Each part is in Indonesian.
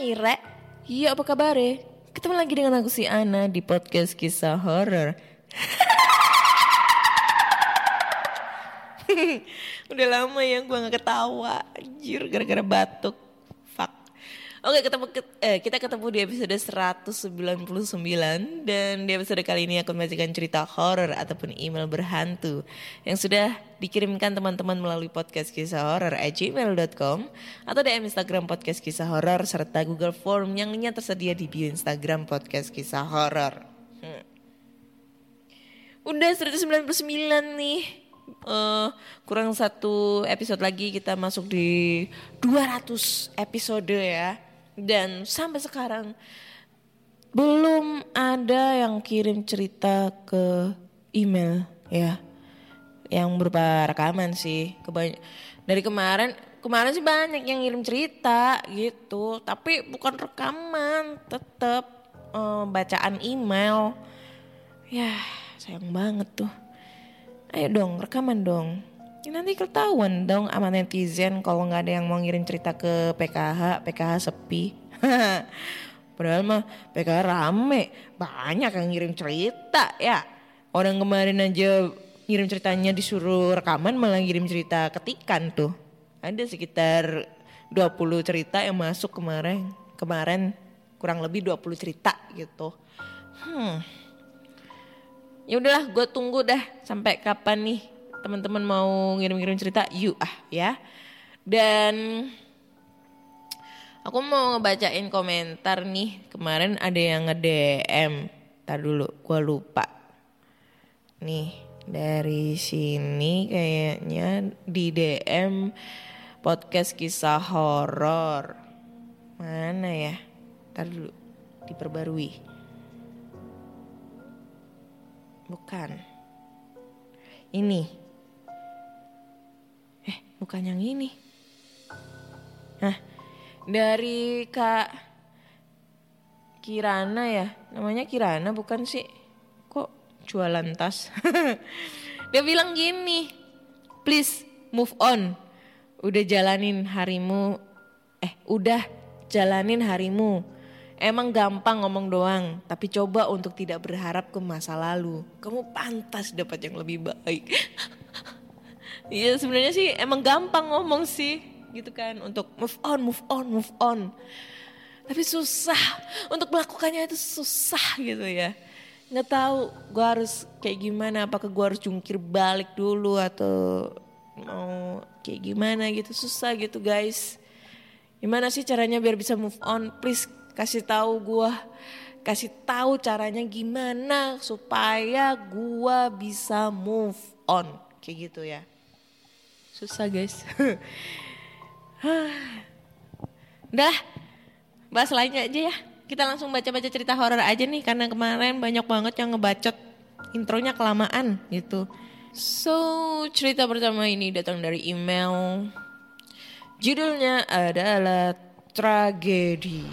Hai Re, iya apa kabar Ketemu lagi dengan aku si Ana di podcast kisah horor. Udah lama ya gue gak ketawa, anjir gara-gara batuk. Oke ketemu eh, kita ketemu di episode 199 dan di episode kali ini aku membacakan cerita horor ataupun email berhantu yang sudah dikirimkan teman-teman melalui podcast kisah horor at gmail.com atau DM Instagram podcast kisah horor serta Google Form yang lainnya tersedia di bio Instagram podcast kisah horor. Hmm. Udah 199 nih. Eh, kurang satu episode lagi kita masuk di 200 episode ya. Dan sampai sekarang belum ada yang kirim cerita ke email ya. Yang berupa rekaman sih. Kebany dari kemarin kemarin sih banyak yang ngirim cerita gitu, tapi bukan rekaman, tetap eh, bacaan email. Ya, sayang banget tuh. Ayo dong, rekaman dong. Ya, nanti ketahuan dong sama netizen kalau nggak ada yang mau ngirim cerita ke PKH, PKH sepi. Padahal mah PKH rame, banyak yang ngirim cerita ya. Orang kemarin aja ngirim ceritanya disuruh rekaman malah ngirim cerita ketikan tuh. Ada sekitar 20 cerita yang masuk kemarin. Kemarin kurang lebih 20 cerita gitu. Hmm. Ya udahlah, gue tunggu dah sampai kapan nih teman-teman mau ngirim-ngirim cerita, yuk ah ya. Dan aku mau ngebacain komentar nih. Kemarin ada yang nge-DM. Tar dulu, gue lupa. Nih, dari sini kayaknya di DM podcast kisah horor. Mana ya? Tar dulu, diperbarui. Bukan. Ini. Bukan yang ini. Nah, dari Kak Kirana ya. Namanya Kirana bukan sih? Kok jualan tas? Dia bilang gini. Please move on. Udah jalanin harimu. Eh, udah jalanin harimu. Emang gampang ngomong doang, tapi coba untuk tidak berharap ke masa lalu. Kamu pantas dapat yang lebih baik. Iya sebenarnya sih emang gampang ngomong sih gitu kan untuk move on, move on, move on. Tapi susah untuk melakukannya itu susah gitu ya. Nggak tahu gue harus kayak gimana, apakah gue harus jungkir balik dulu atau mau kayak gimana gitu susah gitu guys. Gimana sih caranya biar bisa move on? Please kasih tahu gue, kasih tahu caranya gimana supaya gue bisa move on kayak gitu ya. Susah guys. Udah, bahas lainnya aja ya. Kita langsung baca-baca cerita horor aja nih karena kemarin banyak banget yang ngebacot intronya kelamaan gitu. So, cerita pertama ini datang dari email. Judulnya adalah tragedi.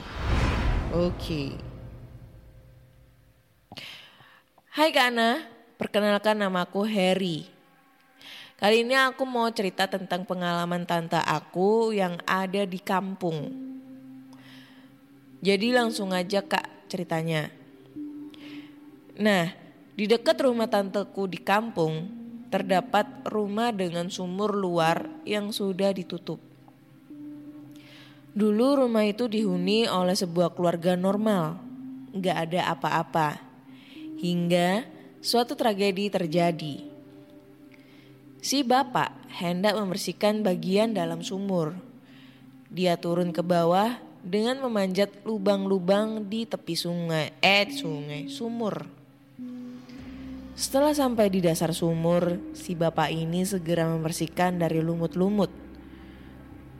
Oke. Hai Kana, perkenalkan namaku Harry. Kali ini aku mau cerita tentang pengalaman tante aku yang ada di kampung. Jadi langsung aja kak ceritanya. Nah, di dekat rumah tanteku di kampung terdapat rumah dengan sumur luar yang sudah ditutup. Dulu rumah itu dihuni oleh sebuah keluarga normal, nggak ada apa-apa. Hingga suatu tragedi terjadi. Si bapak hendak membersihkan bagian dalam sumur. Dia turun ke bawah dengan memanjat lubang-lubang di tepi sungai, eh sungai, sumur. Setelah sampai di dasar sumur, si bapak ini segera membersihkan dari lumut-lumut.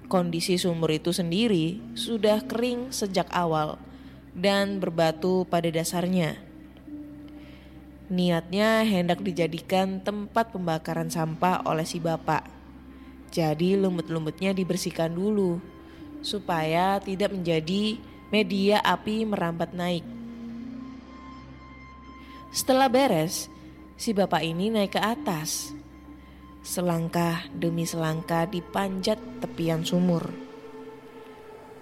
Kondisi sumur itu sendiri sudah kering sejak awal dan berbatu pada dasarnya. Niatnya hendak dijadikan tempat pembakaran sampah oleh si bapak. Jadi lumut-lumutnya dibersihkan dulu supaya tidak menjadi media api merambat naik. Setelah beres, si bapak ini naik ke atas. Selangkah demi selangkah dipanjat tepian sumur.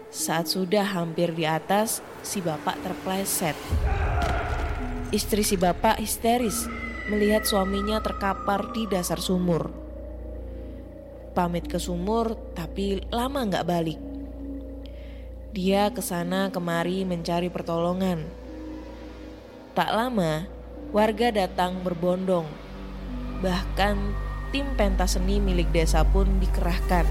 Saat sudah hampir di atas, si bapak terpleset. Istri si bapak histeris melihat suaminya terkapar di dasar sumur. Pamit ke sumur tapi lama nggak balik. Dia ke sana kemari mencari pertolongan. Tak lama, warga datang berbondong. Bahkan tim pentas seni milik desa pun dikerahkan.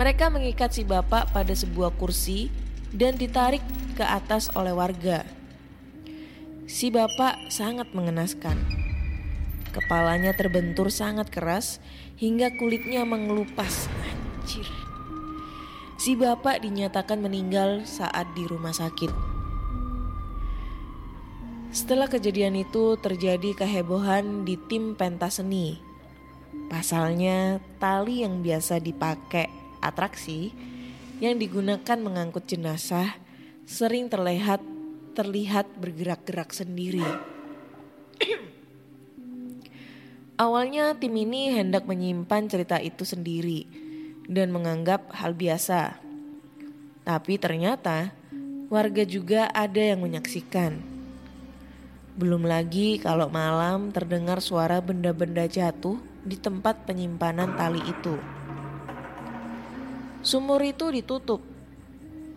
Mereka mengikat si bapak pada sebuah kursi dan ditarik ke atas oleh warga. Si bapak sangat mengenaskan. Kepalanya terbentur sangat keras hingga kulitnya mengelupas. Anjir. Si bapak dinyatakan meninggal saat di rumah sakit. Setelah kejadian itu terjadi kehebohan di tim pentas seni. Pasalnya tali yang biasa dipakai atraksi yang digunakan mengangkut jenazah sering terlihat terlihat bergerak-gerak sendiri. Awalnya tim ini hendak menyimpan cerita itu sendiri dan menganggap hal biasa. Tapi ternyata warga juga ada yang menyaksikan. Belum lagi kalau malam terdengar suara benda-benda jatuh di tempat penyimpanan tali itu. Sumur itu ditutup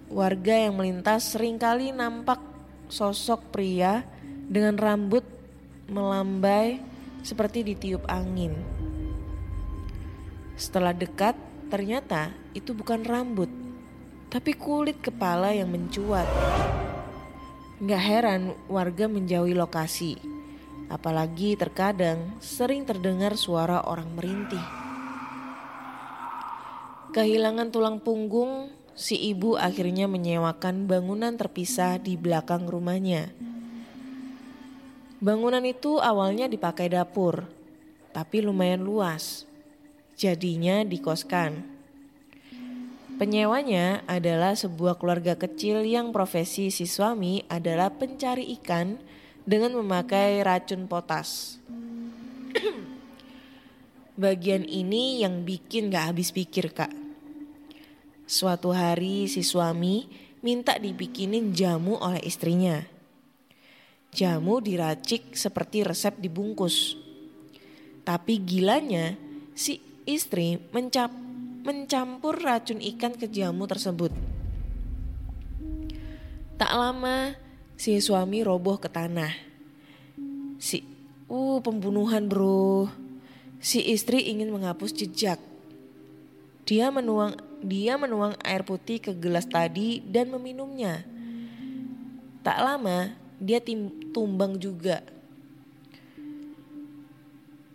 warga yang melintas sering kali nampak sosok pria dengan rambut melambai seperti ditiup angin. Setelah dekat, ternyata itu bukan rambut, tapi kulit kepala yang mencuat. Gak heran warga menjauhi lokasi, apalagi terkadang sering terdengar suara orang merintih. Kehilangan tulang punggung si ibu akhirnya menyewakan bangunan terpisah di belakang rumahnya. Bangunan itu awalnya dipakai dapur, tapi lumayan luas. Jadinya dikoskan. Penyewanya adalah sebuah keluarga kecil yang profesi si suami adalah pencari ikan dengan memakai racun potas. Bagian ini yang bikin gak habis pikir kak. Suatu hari si suami minta dibikinin jamu oleh istrinya. Jamu diracik seperti resep dibungkus. Tapi gilanya si istri mencap, mencampur racun ikan ke jamu tersebut. Tak lama si suami roboh ke tanah. Si, uh pembunuhan bro. Si istri ingin menghapus jejak. Dia menuang dia menuang air putih ke gelas tadi dan meminumnya. Tak lama, dia tim tumbang juga.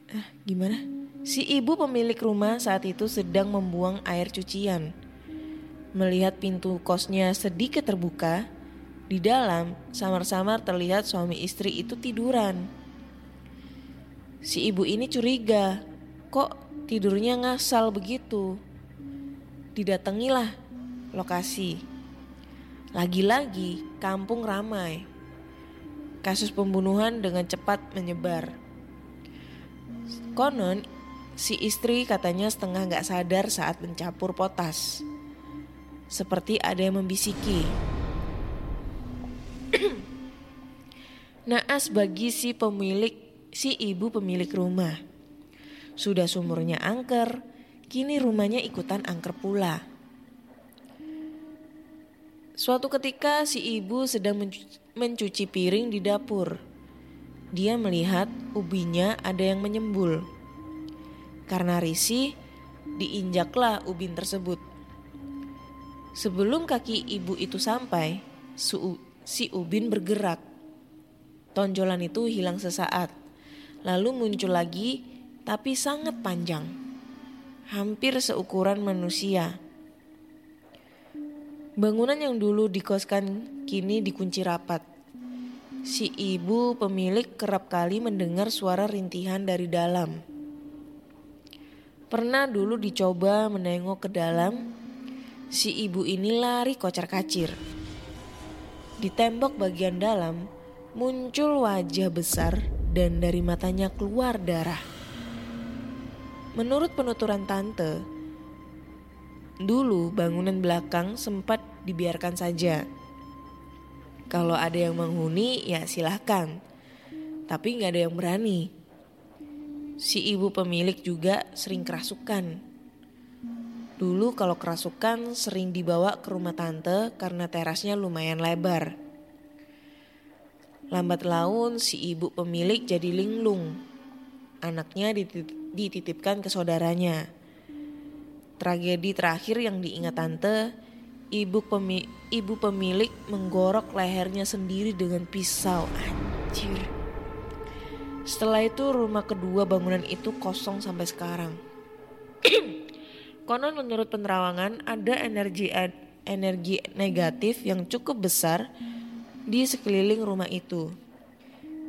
Ah, gimana? Si ibu pemilik rumah saat itu sedang membuang air cucian. Melihat pintu kosnya sedikit terbuka, di dalam samar-samar terlihat suami istri itu tiduran. Si ibu ini curiga, kok tidurnya ngasal begitu? Didatangilah lokasi. Lagi-lagi kampung ramai. Kasus pembunuhan dengan cepat menyebar. Konon si istri katanya setengah gak sadar saat mencampur potas. Seperti ada yang membisiki. Naas bagi si pemilik, si ibu pemilik rumah. Sudah sumurnya angker, Kini rumahnya ikutan angker pula. Suatu ketika si ibu sedang mencuci piring di dapur. dia melihat ubinya ada yang menyembul. Karena risih, diinjaklah ubin tersebut. Sebelum kaki ibu itu sampai, si ubin bergerak. Tonjolan itu hilang sesaat, lalu muncul lagi, tapi sangat panjang, hampir seukuran manusia. Bangunan yang dulu dikoskan kini dikunci rapat. Si ibu pemilik kerap kali mendengar suara rintihan dari dalam. Pernah dulu dicoba menengok ke dalam, si ibu ini lari kocar kacir. Di tembok bagian dalam muncul wajah besar dan dari matanya keluar darah. Menurut penuturan tante, dulu bangunan belakang sempat dibiarkan saja. Kalau ada yang menghuni ya silahkan, tapi nggak ada yang berani. Si ibu pemilik juga sering kerasukan. Dulu kalau kerasukan sering dibawa ke rumah tante karena terasnya lumayan lebar. Lambat laun si ibu pemilik jadi linglung. Anaknya ditit- dititipkan ke saudaranya. Tragedi terakhir yang diingat tante, ibu pemi ibu pemilik menggorok lehernya sendiri dengan pisau. Anjir. Setelah itu rumah kedua bangunan itu kosong sampai sekarang. Konon menurut penerawangan ada energi energi negatif yang cukup besar di sekeliling rumah itu.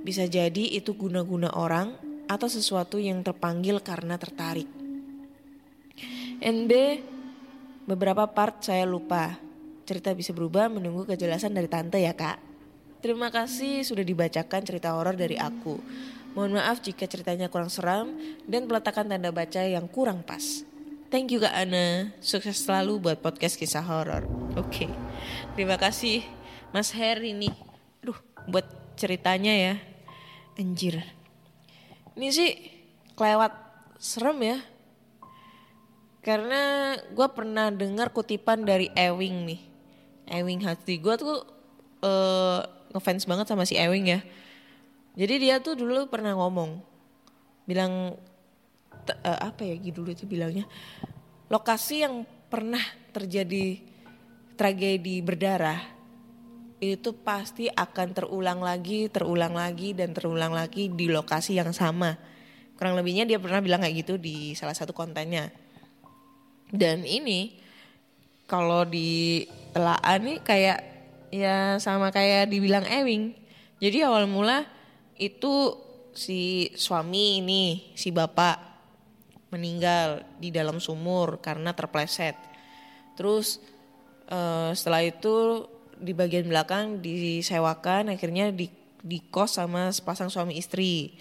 Bisa jadi itu guna-guna orang atau sesuatu yang terpanggil karena tertarik. NB beberapa part saya lupa. Cerita bisa berubah menunggu kejelasan dari tante ya kak. Terima kasih sudah dibacakan cerita horor dari aku. Mohon maaf jika ceritanya kurang seram dan peletakan tanda baca yang kurang pas. Thank you Kak Ana, sukses selalu buat podcast kisah horor. Oke, terima kasih Mas Heri nih. Aduh, buat ceritanya ya. Anjir. Ini sih kelewat serem ya. Karena gue pernah dengar kutipan dari Ewing nih. Ewing Hati. Gue tuh uh, ngefans banget sama si Ewing ya. Jadi dia tuh dulu pernah ngomong. Bilang uh, apa ya dulu itu bilangnya. Lokasi yang pernah terjadi tragedi berdarah itu pasti akan terulang lagi, terulang lagi dan terulang lagi di lokasi yang sama. Kurang lebihnya dia pernah bilang kayak gitu di salah satu kontennya. Dan ini kalau di telaah nih kayak ya sama kayak dibilang Ewing. Jadi awal mula itu si suami ini, si bapak meninggal di dalam sumur karena terpleset. Terus uh, setelah itu di bagian belakang disewakan akhirnya di di kos sama sepasang suami istri.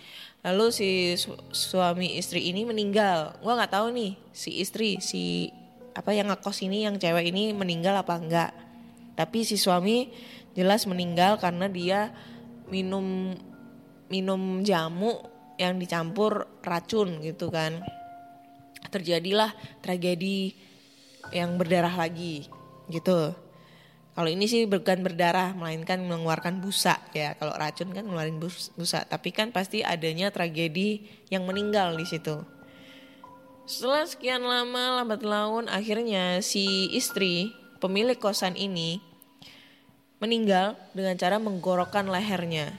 Lalu si su suami istri ini meninggal. Gua nggak tahu nih si istri si apa yang ngekos ini yang cewek ini meninggal apa enggak. Tapi si suami jelas meninggal karena dia minum minum jamu yang dicampur racun gitu kan. Terjadilah tragedi yang berdarah lagi gitu. Kalau ini sih bukan berdarah, melainkan mengeluarkan busa ya. Kalau racun kan ngeluarin busa, tapi kan pasti adanya tragedi yang meninggal di situ. Setelah sekian lama lambat laun, akhirnya si istri pemilik kosan ini meninggal dengan cara menggorokkan lehernya.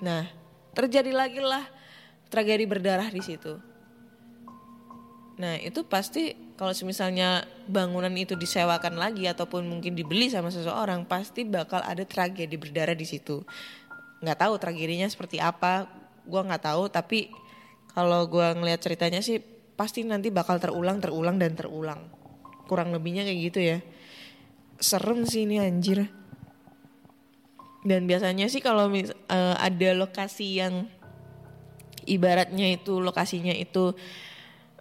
Nah, terjadi lagi lah tragedi berdarah di situ. Nah itu pasti kalau misalnya bangunan itu disewakan lagi ataupun mungkin dibeli sama seseorang pasti bakal ada tragedi berdarah di situ. Nggak tahu tragedinya seperti apa, gue nggak tahu. Tapi kalau gue ngelihat ceritanya sih pasti nanti bakal terulang, terulang dan terulang. Kurang lebihnya kayak gitu ya. Serem sih ini anjir. Dan biasanya sih kalau uh, ada lokasi yang ibaratnya itu lokasinya itu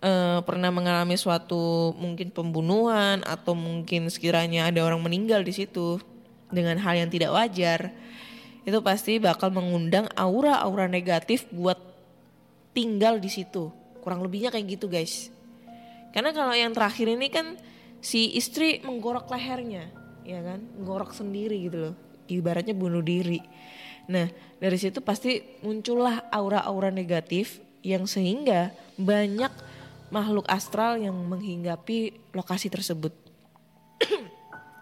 uh, pernah mengalami suatu mungkin pembunuhan atau mungkin sekiranya ada orang meninggal di situ dengan hal yang tidak wajar itu pasti bakal mengundang aura-aura negatif buat tinggal di situ. Kurang lebihnya kayak gitu guys. Karena kalau yang terakhir ini kan si istri menggorok lehernya ya kan? Menggorok sendiri gitu loh. Ibaratnya bunuh diri. Nah, dari situ pasti muncullah aura-aura negatif yang sehingga banyak makhluk astral yang menghinggapi lokasi tersebut.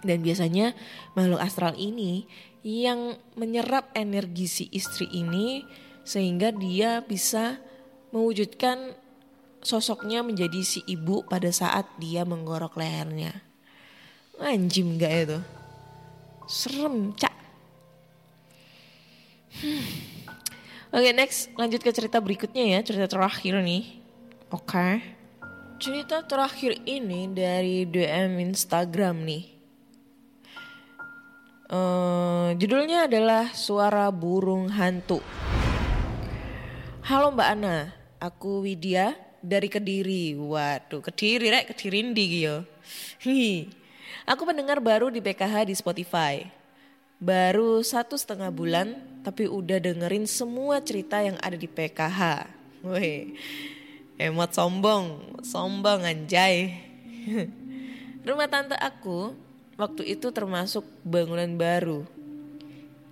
Dan biasanya makhluk astral ini yang menyerap energi si istri ini sehingga dia bisa mewujudkan sosoknya menjadi si ibu pada saat dia menggorok lehernya. Anjim gak itu? Serem, cak. Hmm. Oke next lanjut ke cerita berikutnya ya cerita terakhir nih. Oke. Cerita terakhir ini dari DM Instagram nih. Eh, judulnya adalah Suara Burung Hantu. Halo Mbak Ana, aku Widya dari Kediri. Waduh, Kediri rek, Kediri ndi yo. Aku pendengar baru di PKH di Spotify. Baru satu setengah bulan, tapi udah dengerin semua cerita yang ada di PKH. Woi, emot sombong, sombong anjay. Rumah tante aku waktu itu termasuk bangunan baru.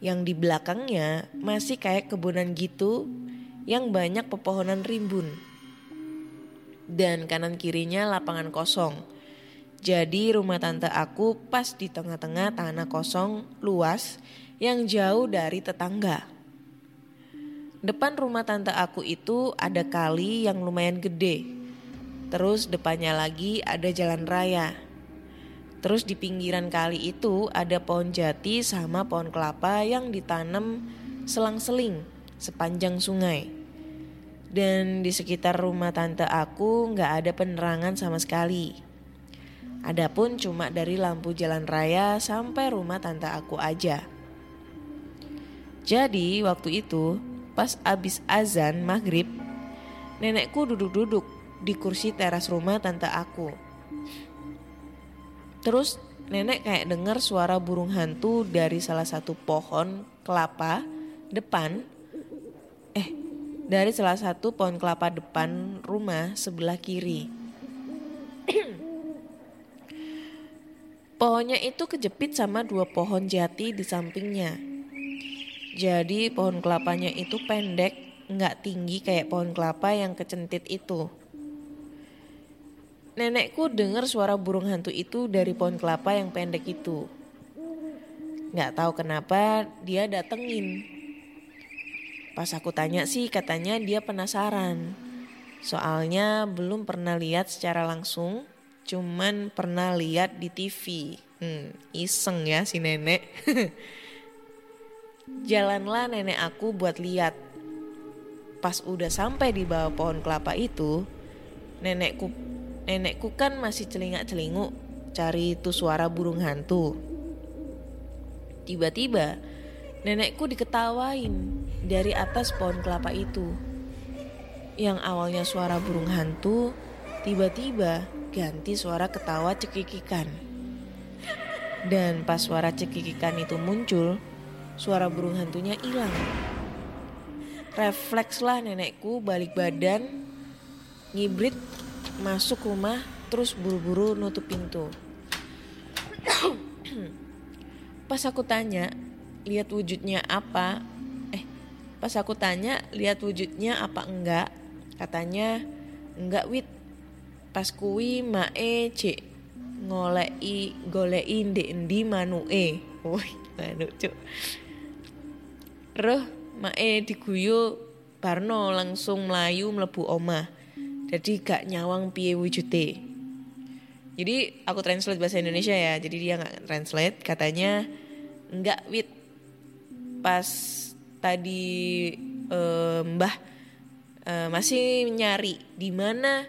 Yang di belakangnya masih kayak kebunan gitu yang banyak pepohonan rimbun. Dan kanan kirinya lapangan kosong. Jadi rumah tante aku pas di tengah-tengah tanah kosong luas yang jauh dari tetangga. Depan rumah tante aku itu ada kali yang lumayan gede. Terus depannya lagi ada jalan raya. Terus di pinggiran kali itu ada pohon jati sama pohon kelapa yang ditanam selang-seling sepanjang sungai. Dan di sekitar rumah tante aku nggak ada penerangan sama sekali. Adapun cuma dari lampu jalan raya sampai rumah tante aku aja. Jadi waktu itu pas abis azan maghrib, nenekku duduk-duduk di kursi teras rumah tante aku. Terus nenek kayak dengar suara burung hantu dari salah satu pohon kelapa depan. Eh, dari salah satu pohon kelapa depan rumah sebelah kiri. Pohonnya itu kejepit sama dua pohon jati di sampingnya. Jadi pohon kelapanya itu pendek, nggak tinggi kayak pohon kelapa yang kecentit itu. Nenekku dengar suara burung hantu itu dari pohon kelapa yang pendek itu. Nggak tahu kenapa dia datengin. Pas aku tanya sih katanya dia penasaran. Soalnya belum pernah lihat secara langsung, cuman pernah lihat di TV. Hmm, iseng ya si nenek. Jalanlah nenek aku buat lihat. Pas udah sampai di bawah pohon kelapa itu, nenekku nenekku kan masih celingak-celinguk cari itu suara burung hantu. Tiba-tiba nenekku diketawain dari atas pohon kelapa itu. Yang awalnya suara burung hantu, tiba-tiba ganti suara ketawa cekikikan. Dan pas suara cekikikan itu muncul, suara burung hantunya hilang. Reflekslah nenekku balik badan, ngibrit masuk rumah, terus buru-buru nutup pintu. pas aku tanya, lihat wujudnya apa? Eh, pas aku tanya, lihat wujudnya apa enggak? Katanya, enggak wit. Pas kuwi mae cek ngolei golei ndek endi manue. Woi, manuk cuk. Roh mae diguyu Barno langsung melayu mlebu omah. Jadi gak nyawang piye wujude. Jadi aku translate bahasa Indonesia ya. Jadi dia nggak translate. Katanya enggak wit pas tadi eh, Mbah eh, masih nyari di mana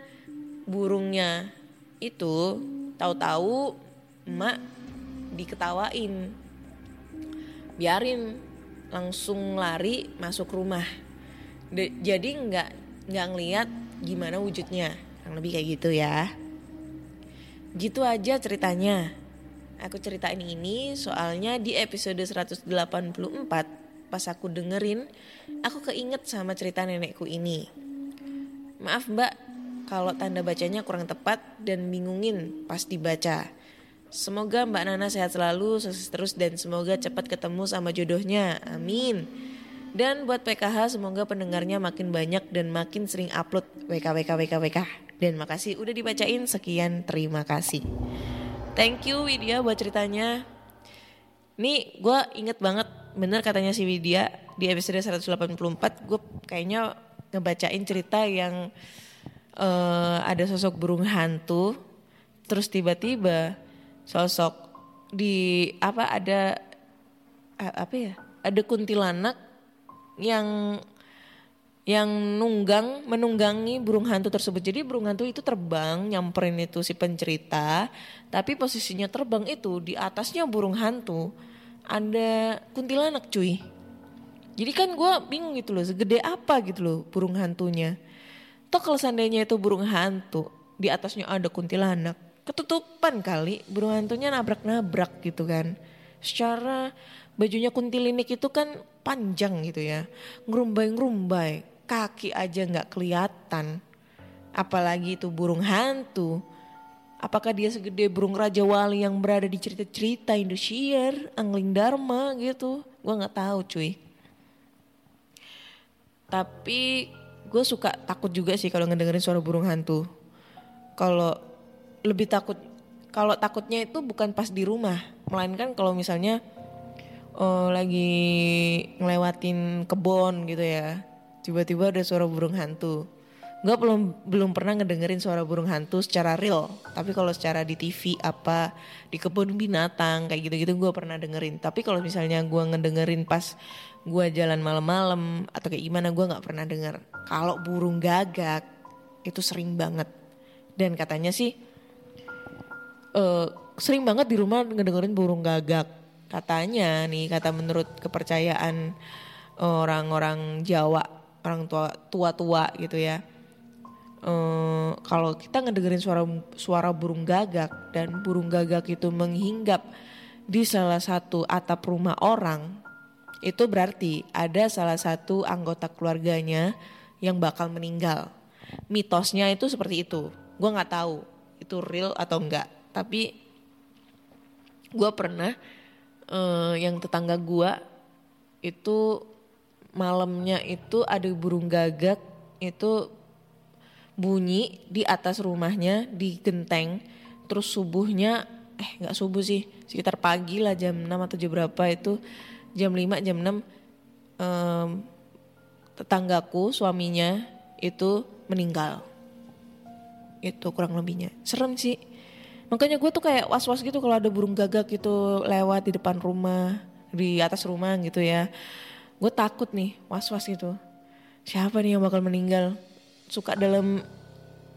burungnya itu tahu-tahu emak diketawain biarin langsung lari masuk rumah. De- jadi nggak nggak ngeliat gimana wujudnya. Yang lebih kayak gitu ya. Gitu aja ceritanya. Aku ceritain ini soalnya di episode 184 pas aku dengerin aku keinget sama cerita nenekku ini. Maaf mbak kalau tanda bacanya kurang tepat dan bingungin pas dibaca Semoga Mbak Nana sehat selalu, sukses terus dan semoga cepat ketemu sama jodohnya. Amin. Dan buat PKH semoga pendengarnya makin banyak dan makin sering upload WK WK WK WK. Dan makasih udah dibacain sekian terima kasih. Thank you Widya buat ceritanya. Nih gue inget banget bener katanya si Widya di episode 184 gue kayaknya ngebacain cerita yang eh, ada sosok burung hantu terus tiba-tiba sosok di apa ada eh, apa ya ada kuntilanak yang yang nunggang menunggangi burung hantu tersebut. Jadi burung hantu itu terbang nyamperin itu si pencerita, tapi posisinya terbang itu di atasnya burung hantu ada kuntilanak cuy. Jadi kan gue bingung gitu loh, segede apa gitu loh burung hantunya. Toh kalau seandainya itu burung hantu, di atasnya ada kuntilanak, ketutupan kali burung hantunya nabrak-nabrak gitu kan. Secara bajunya kuntilinik itu kan panjang gitu ya, ngerumbai-ngerumbai, kaki aja nggak kelihatan. Apalagi itu burung hantu. Apakah dia segede burung Raja Wali yang berada di cerita-cerita Indosiar, Angling Dharma gitu? Gue nggak tahu cuy. Tapi gue suka takut juga sih kalau ngedengerin suara burung hantu. Kalau lebih takut, kalau takutnya itu bukan pas di rumah, melainkan kalau misalnya eh, lagi ngelewatin kebon gitu ya, tiba-tiba ada suara burung hantu. Gue belum belum pernah ngedengerin suara burung hantu secara real, tapi kalau secara di TV apa di kebun binatang kayak gitu-gitu gue pernah dengerin. Tapi kalau misalnya gue ngedengerin pas gue jalan malam-malam atau kayak gimana gue nggak pernah denger. Kalau burung gagak itu sering banget dan katanya sih eh, sering banget di rumah ngedengerin burung gagak. Katanya nih kata menurut kepercayaan orang-orang Jawa, orang tua tua-tua gitu ya. Eh, kalau kita ngedengerin suara suara burung gagak dan burung gagak itu menghinggap di salah satu atap rumah orang, itu berarti ada salah satu anggota keluarganya yang bakal meninggal. Mitosnya itu seperti itu. Gue nggak tahu itu real atau enggak. Tapi gue pernah eh, yang tetangga gue itu malamnya itu ada burung gagak itu bunyi di atas rumahnya di genteng. Terus subuhnya eh nggak subuh sih sekitar pagi lah jam 6 atau jam berapa itu jam 5 jam 6 em, tetanggaku suaminya itu meninggal. Itu kurang lebihnya. Serem sih makanya gue tuh kayak was was gitu kalau ada burung gagak gitu lewat di depan rumah di atas rumah gitu ya. Gue takut nih was was gitu. Siapa nih yang bakal meninggal? Suka dalam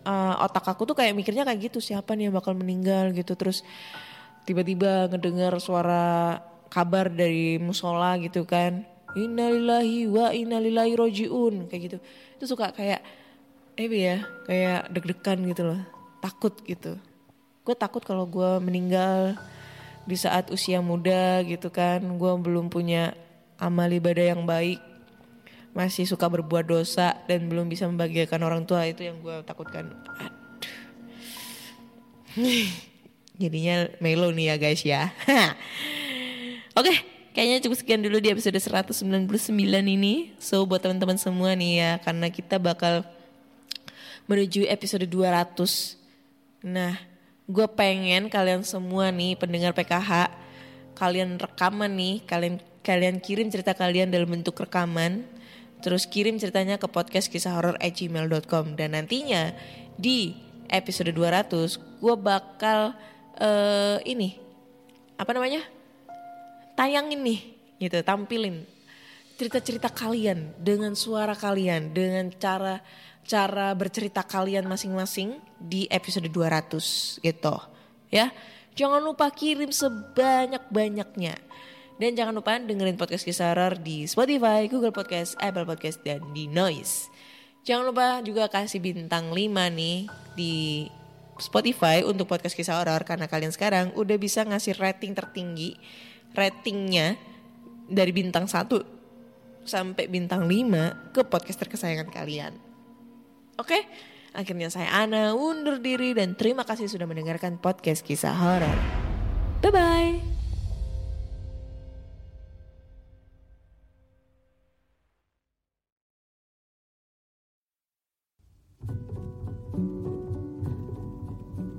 uh, otak aku tuh kayak mikirnya kayak gitu siapa nih yang bakal meninggal gitu. Terus tiba-tiba ngedengar suara kabar dari musola gitu kan. Innalillahi wa innalillahi rojiun kayak gitu. Itu suka kayak eh ya kayak deg-degan gitu loh. Takut gitu gue takut kalau gue meninggal di saat usia muda gitu kan. Gue belum punya amal ibadah yang baik. Masih suka berbuat dosa dan belum bisa membahagiakan orang tua itu yang gue takutkan. Jadinya melo nih ya guys ya. Oke kayaknya cukup sekian dulu di episode 199 ini. So buat teman-teman semua nih ya karena kita bakal menuju episode 200 nah gue pengen kalian semua nih pendengar PKH kalian rekaman nih kalian kalian kirim cerita kalian dalam bentuk rekaman terus kirim ceritanya ke podcast kisah horor gmail.com dan nantinya di episode 200 gue bakal eh ini apa namanya? Tayangin nih gitu tampilin cerita-cerita kalian dengan suara kalian dengan cara cara bercerita kalian masing-masing di episode 200 gitu ya jangan lupa kirim sebanyak-banyaknya dan jangan lupa dengerin podcast kisah horor di Spotify, Google Podcast, Apple Podcast, dan di Noise. Jangan lupa juga kasih bintang 5 nih di Spotify untuk podcast kisah horor karena kalian sekarang udah bisa ngasih rating tertinggi. Ratingnya dari bintang 1 sampai bintang 5 ke podcaster kesayangan kalian. Oke, akhirnya saya Ana undur diri dan terima kasih sudah mendengarkan podcast kisah horor. Bye-bye.